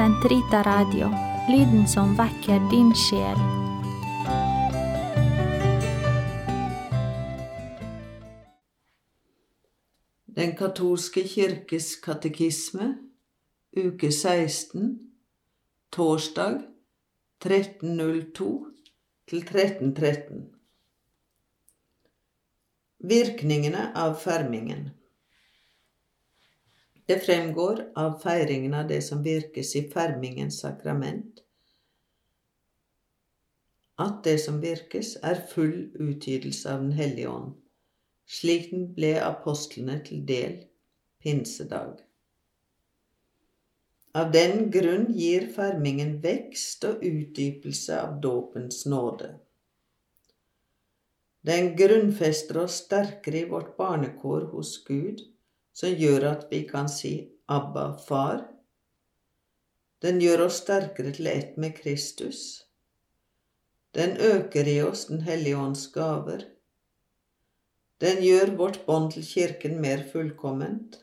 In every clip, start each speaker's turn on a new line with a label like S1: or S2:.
S1: Sentrita Radio, lyden som vekker din sjel.
S2: Den katolske kirkes katekisme, uke 16, torsdag 1302 til 1313. Virkningene av fermingen. Det fremgår av feiringen av det som virkes i fermingens sakrament, at det som virkes, er full utgytelse av Den hellige ånd, slik den ble apostlene til del pinsedag. Av den grunn gir fermingen vekst og utdypelse av dåpens nåde. Den grunnfester oss sterkere i vårt barnekår hos Gud, som gjør at vi kan si Abba, Far. Den gjør oss sterkere til ett med Kristus. Den øker i oss Den hellige ånds gaver. Den gjør vårt bånd til Kirken mer fullkomment.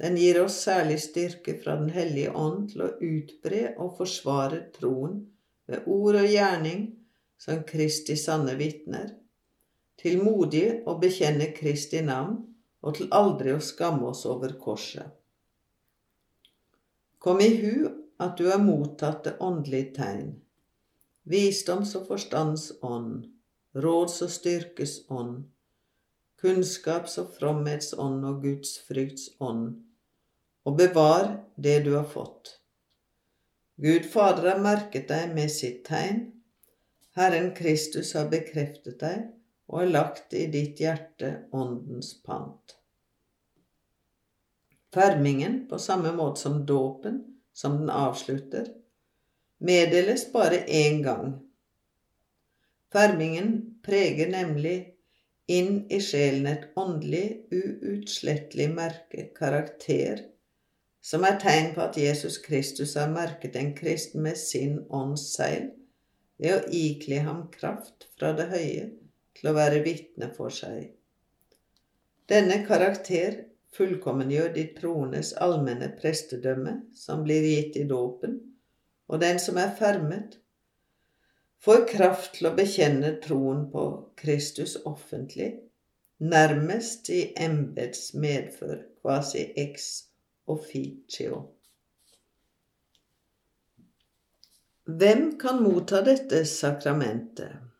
S2: Den gir oss særlig styrke fra Den hellige ånd til å utbre og forsvare troen ved ord og gjerning som Kristi sanne vitner, til modig å bekjenne Kristi navn og til aldri å skamme oss over korset. Kom i hu at du har mottatt det åndelige tegn, visdoms- og forstandsånd, råds- og styrkesånd, kunnskaps- og fromhetsånd og Guds frykts ånd, og bevar det du har fått. Gud Fader har merket deg med sitt tegn, Herren Kristus har bekreftet deg og har lagt i ditt hjerte åndens pant. Fermingen, på samme måte som dåpen, som den avslutter, meddeles bare én gang. Fermingen preger nemlig inn i sjelen et åndelig, uutslettelig merke, karakter, som er tegn på at Jesus Kristus har merket en kristen med sin ånds seil ved å ikle ham kraft fra det høye til å være vitne for seg. Denne karakter fullkommengjør de troendes allmenne prestedømme, som blir gitt i dåpen, og den som er fermet, får kraft til å bekjenne troen på Kristus offentlig, nærmest i embets medfør, quasi ex officio. Hvem kan motta dette sakramentet?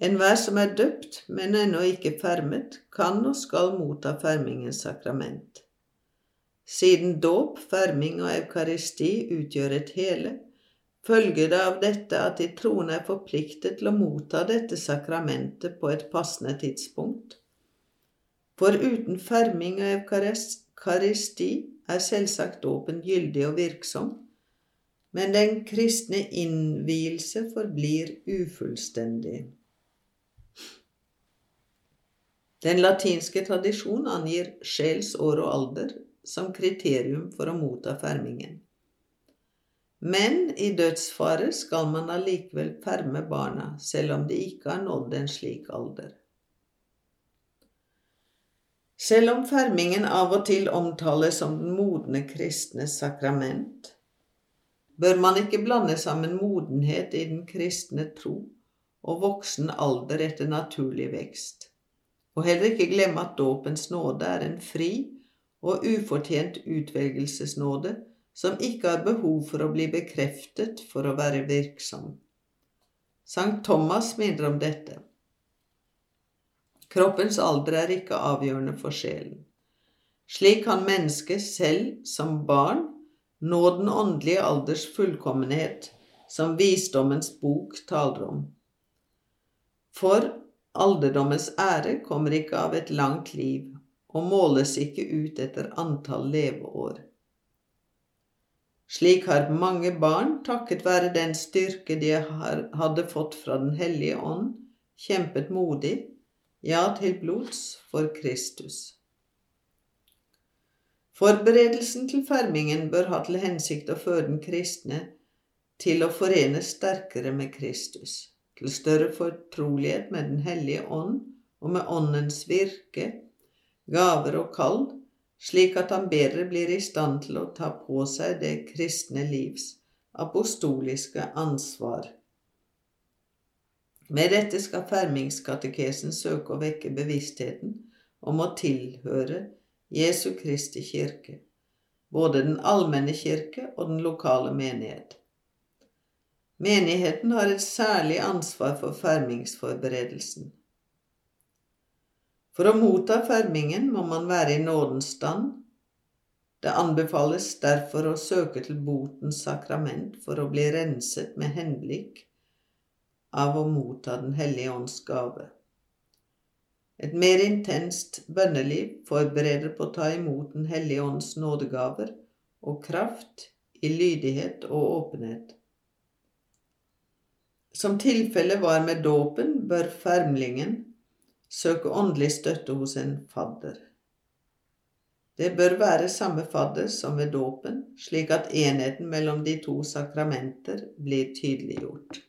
S2: Enhver som er døpt, men ennå ikke fermet, kan og skal motta fermingens sakrament. Siden dåp, ferming og eukaristi utgjør et hele, følger det av dette at de troende er forpliktet til å motta dette sakramentet på et passende tidspunkt. For uten ferming og eukaristi er selvsagt dåpen gyldig og virksom, men den kristne innvielse forblir ufullstendig. Den latinske tradisjon angir sjels år og alder som kriterium for å motta fermingen. Men i dødsfare skal man allikevel ferme barna, selv om de ikke har nådd en slik alder. Selv om fermingen av og til omtales som den modne kristnes sakrament, bør man ikke blande sammen modenhet i den kristne tro og voksen alder etter naturlig vekst. Og heller ikke glemme at dåpens nåde er en fri og ufortjent utvelgelsesnåde som ikke har behov for å bli bekreftet for å være virksom. Sankt Thomas minner om dette. Kroppens alder er ikke avgjørende for sjelen. Slik kan mennesket selv som barn nå den åndelige alders fullkommenhet, som visdommens bok taler om. For Alderdommens ære kommer ikke av et langt liv og måles ikke ut etter antall leveår. Slik har mange barn, takket være den styrke de hadde fått fra Den hellige ånd, kjempet modig, ja, til blods, for Kristus. Forberedelsen til fermingen bør ha til hensikt å føre den kristne til å forenes sterkere med Kristus til større fortrolighet med Den hellige ånd og med Åndens virke, gaver og kall, slik at han bedre blir i stand til å ta på seg det kristne livs apostoliske ansvar. Med dette skal fermingskatekesen søke å vekke bevisstheten om å tilhøre Jesu Kristi kirke, både den allmenne kirke og den lokale menighet. Menigheten har et særlig ansvar for fermingsforberedelsen. For å motta fermingen må man være i nådens stand. Det anbefales derfor å søke til botens sakrament for å bli renset med henblikk av å motta Den hellige ånds gave. Et mer intenst bønneliv forbereder på å ta imot Den hellige ånds nådegaver og kraft i lydighet og åpenhet. Som tilfellet var med dåpen, bør fermlingen søke åndelig støtte hos en fadder. Det bør være samme fadder som ved dåpen, slik at enheten mellom de to sakramenter blir tydeliggjort.